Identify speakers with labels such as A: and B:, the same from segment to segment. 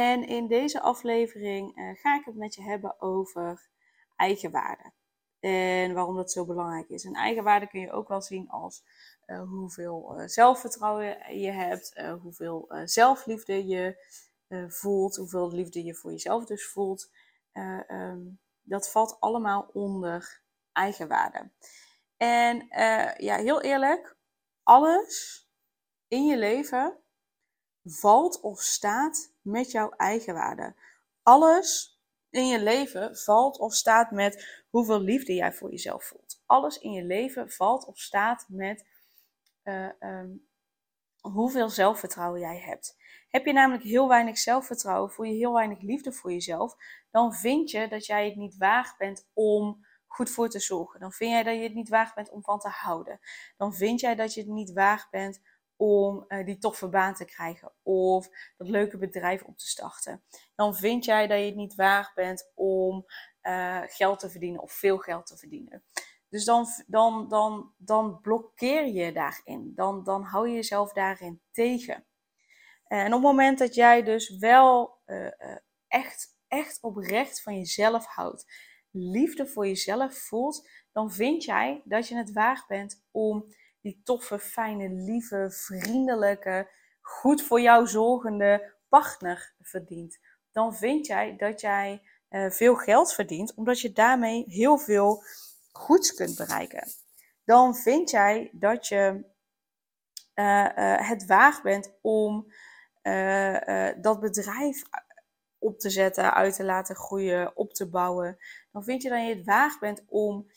A: En in deze aflevering uh, ga ik het met je hebben over eigenwaarde. En waarom dat zo belangrijk is. En eigenwaarde kun je ook wel zien als uh, hoeveel uh, zelfvertrouwen je hebt, hoeveel zelfliefde je voelt, hoeveel liefde je voor jezelf dus voelt. Um, dat valt allemaal onder eigenwaarde. En ja, heel eerlijk, alles in je leven valt of staat met jouw eigenwaarde. Alles in je leven valt of staat met hoeveel liefde jij voor jezelf voelt. Alles in je leven valt of staat met uh, um, hoeveel zelfvertrouwen jij hebt. Heb je namelijk heel weinig zelfvertrouwen, voel je heel weinig liefde voor jezelf, dan vind je dat jij het niet waard bent om goed voor te zorgen. Dan vind jij dat je het niet waard bent om van te houden. Dan vind jij dat je het niet waard bent om uh, die toffe baan te krijgen of dat leuke bedrijf op te starten. Dan vind jij dat je het niet waard bent om uh, geld te verdienen of veel geld te verdienen. Dus dan, dan, dan, dan blokkeer je daarin. Dan, dan hou je jezelf daarin tegen. En op het moment dat jij dus wel echt, echt oprecht van jezelf houdt, liefde voor jezelf voelt, dan vind jij dat je het waard bent om die toffe, fijne, lieve, vriendelijke, goed voor jou zorgende partner verdient. Dan vind jij dat jij uh, veel geld verdient, omdat je daarmee heel veel goeds kunt bereiken. Dan vind jij dat je uh, uh, het waard bent om dat bedrijf op te zetten, uit te laten groeien, op te bouwen. Dan vind je dat je het waard bent om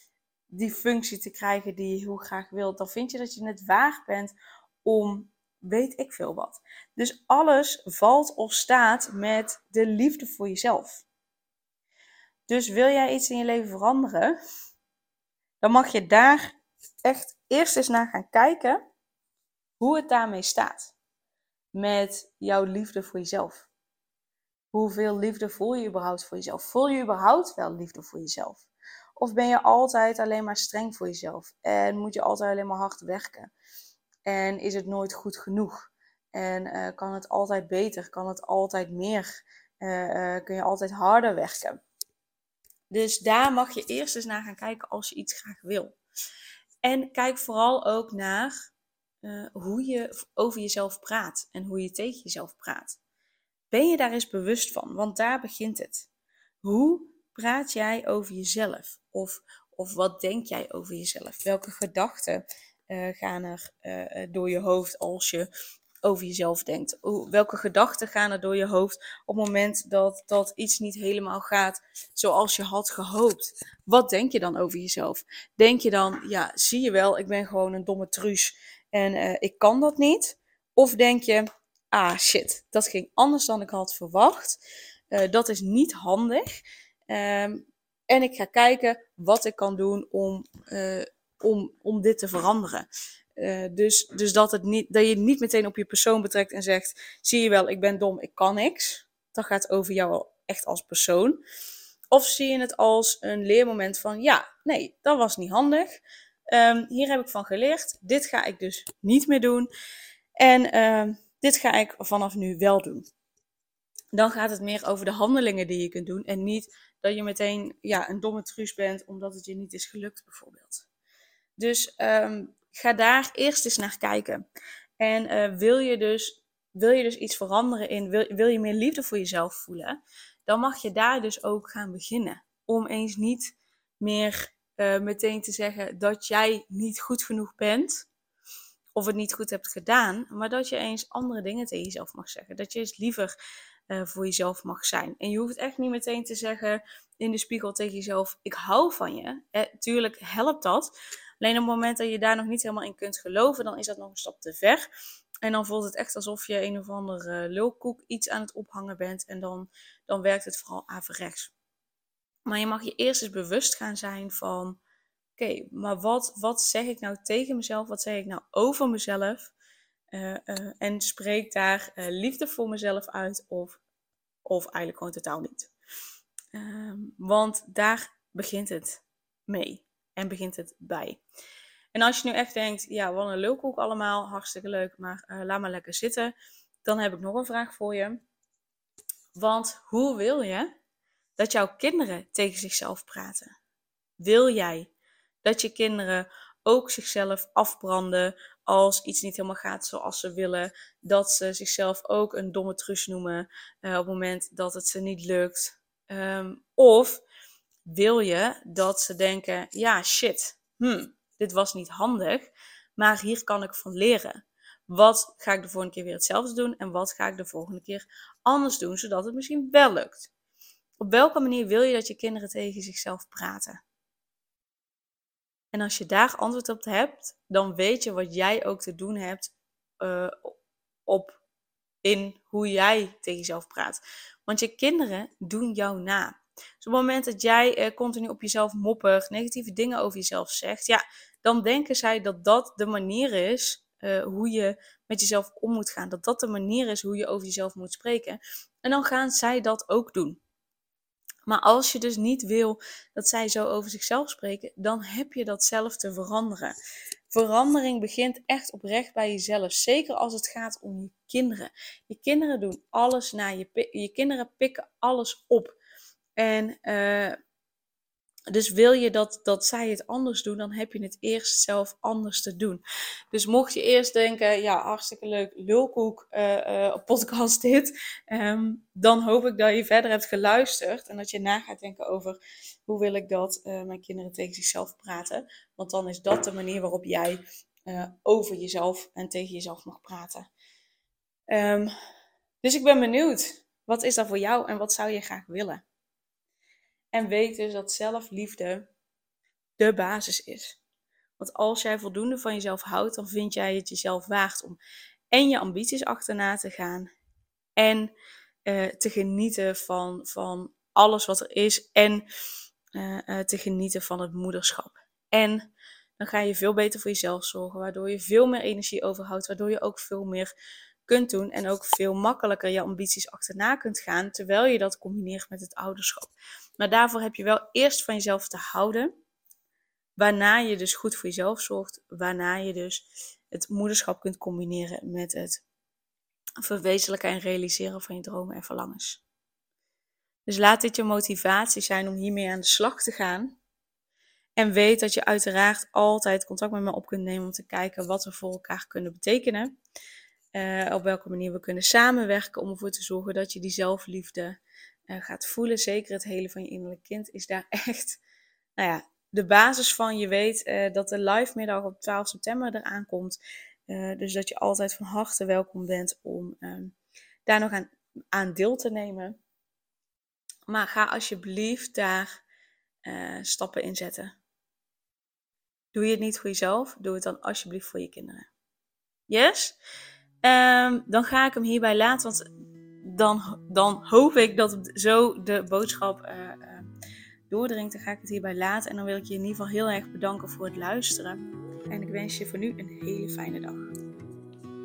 A: die functie te krijgen die je heel graag wilt, dan vind je dat je het waard bent om weet ik veel wat. Dus alles valt of staat met de liefde voor jezelf. Dus wil jij iets in je leven veranderen, dan mag je daar echt eerst eens naar gaan kijken hoe het daarmee staat. Met jouw liefde voor jezelf. Hoeveel liefde voel je überhaupt voor jezelf? Voel je überhaupt wel liefde voor jezelf? Of ben je altijd alleen maar streng voor jezelf? En moet je altijd alleen maar hard werken? En is het nooit goed genoeg? En uh, kan het altijd beter? Kan het altijd meer? Uh, uh, kun je altijd harder werken? Dus daar mag je eerst eens naar gaan kijken als je iets graag wil. En kijk vooral ook naar hoe je over jezelf praat en hoe je tegen jezelf praat. Ben je daar eens bewust van? Want daar begint het. Hoe praat jij over jezelf? Of, of wat denk jij over jezelf? Welke gedachten uh, gaan er uh, door je hoofd als je over jezelf denkt? welke gedachten gaan er door je hoofd op het moment dat, dat iets niet helemaal gaat zoals je had gehoopt? Wat denk je dan over jezelf? Denk je dan, ja, zie je wel, ik ben gewoon een domme truus en ik kan dat niet? Of denk je, ah shit, dat ging anders dan ik had verwacht. dat is niet handig. Um, en ik ga kijken wat ik kan doen om, uh, om, om dit te veranderen. Uh, dus dus dat, het niet, dat je het niet meteen op je persoon betrekt en zegt: zie je wel, ik ben dom, ik kan niks. Dat gaat over jou echt als persoon. Of zie je het als een leermoment van: ja, nee, dat was niet handig. Um, hier heb ik van geleerd. Dit ga ik dus niet meer doen. En uh, dit ga ik vanaf nu wel doen. Dan gaat het meer over de handelingen die je kunt doen en niet dat je meteen ja, een domme truus bent omdat het je niet is gelukt, bijvoorbeeld. Dus um, ga daar eerst eens naar kijken. En uh, wil, je dus, wil je dus iets veranderen in, wil, wil je meer liefde voor jezelf voelen, dan mag je daar dus ook gaan beginnen. Om eens niet meer uh, meteen te zeggen dat jij niet goed genoeg bent. Of het niet goed hebt gedaan. Maar dat je eens andere dingen tegen jezelf mag zeggen. Dat je eens liever uh, voor jezelf mag zijn. En je hoeft echt niet meteen te zeggen in de spiegel tegen jezelf: Ik hou van je. Eh, tuurlijk helpt dat. Alleen op het moment dat je daar nog niet helemaal in kunt geloven, dan is dat nog een stap te ver. En dan voelt het echt alsof je een of andere lulkoek iets aan het ophangen bent. En dan, dan werkt het vooral averechts. Maar je mag je eerst eens bewust gaan zijn van... Oké, maar wat, wat zeg ik nou tegen mezelf? Wat zeg ik nou over mezelf? Uh, uh, en spreek daar uh, liefde voor mezelf uit of, of eigenlijk gewoon totaal niet. Ehm, want daar begint het mee en begint het bij. En als je nu echt denkt, ja, wat een lulkoek allemaal, hartstikke leuk, maar laat maar lekker zitten. Dan heb ik nog een vraag voor je. Want hoe wil je dat jouw kinderen tegen zichzelf praten? Wil jij dat je kinderen ook zichzelf afbranden als iets niet helemaal gaat zoals ze willen. Dat ze zichzelf ook een domme trus noemen uh, op het moment dat het ze niet lukt. Um, of wil je dat ze denken, ja shit, hmm, dit was niet handig, maar hier kan ik van leren. Wat ga ik de volgende keer weer hetzelfde doen en wat ga ik de volgende keer anders doen, zodat het misschien wel lukt? Op welke manier wil je dat je kinderen tegen zichzelf praten? En als je daar antwoord op hebt, dan weet je wat jij ook te doen hebt uh, op in hoe jij tegen jezelf praat. Want je kinderen doen jou na. Dus op het moment dat jij uh, continu op jezelf moppert, negatieve dingen over jezelf zegt, ja, dan denken zij dat dat de manier is uh, hoe je met jezelf om moet gaan. Dat dat de manier is hoe je over jezelf moet spreken. En dan gaan zij dat ook doen. Maar als je dus niet wil dat zij zo over zichzelf spreken, dan heb je dat zelf te veranderen. Verandering begint echt oprecht bij jezelf. Zeker als het gaat om je kinderen. Je kinderen doen alles naar je. Je kinderen pikken alles op. En uh, dus wil je dat, dat zij het anders doen, dan heb je het eerst zelf anders te doen. Dus mocht je eerst denken, ja, hartstikke leuk, lulkoek uh, uh, podcast dit. Um, dan hoop ik dat je verder hebt geluisterd en dat je na gaat denken over hoe wil ik dat uh, mijn kinderen tegen zichzelf praten. Want dan is dat de manier waarop jij over jezelf en tegen jezelf mag praten. Um, dus ik ben benieuwd, wat is dat voor jou en wat zou je graag willen? En weet dus dat zelfliefde de basis is. Want als jij voldoende van jezelf houdt, dan vind jij het jezelf waard om en je ambities achterna te gaan en uh, te genieten van, van alles wat er is en uh, uh, te genieten van het moederschap. En dan ga je veel beter voor jezelf zorgen, waardoor je veel meer energie overhoudt, waardoor je ook veel meer kunt doen en ook veel makkelijker je ambities achterna kunt gaan, terwijl je dat combineert met het ouderschap. Maar daarvoor heb je wel eerst van jezelf te houden, waarna je dus goed voor jezelf zorgt, waarna je dus het moederschap kunt combineren met het verwezenlijken en realiseren van je dromen en verlangens. Dus laat dit je motivatie zijn om hiermee aan de slag te gaan. En weet dat je uiteraard altijd contact met me op kunt nemen om te kijken wat we voor elkaar kunnen betekenen. Uh, op welke manier we kunnen samenwerken om ervoor te zorgen dat je die zelfliefde uh, gaat voelen. Zeker het hele van je innerlijk kind is daar echt, nou ja, de basis van. Je weet uh, dat de live middag op 12 september eraan komt. dus dat je altijd van harte welkom bent om ehm, daar nog aan, aan deel te nemen. Maar ga alsjeblieft daar stappen in zetten. Doe je het niet voor jezelf, doe het dan alsjeblieft voor je kinderen. Yes? Um, dan ga ik hem hierbij laten, want dan, dan hoop ik dat zo de boodschap uh, uh, doordringt. Dan ga ik het hierbij laten en dan wil ik je in ieder geval heel erg bedanken voor het luisteren. En ik wens je voor nu een hele fijne dag.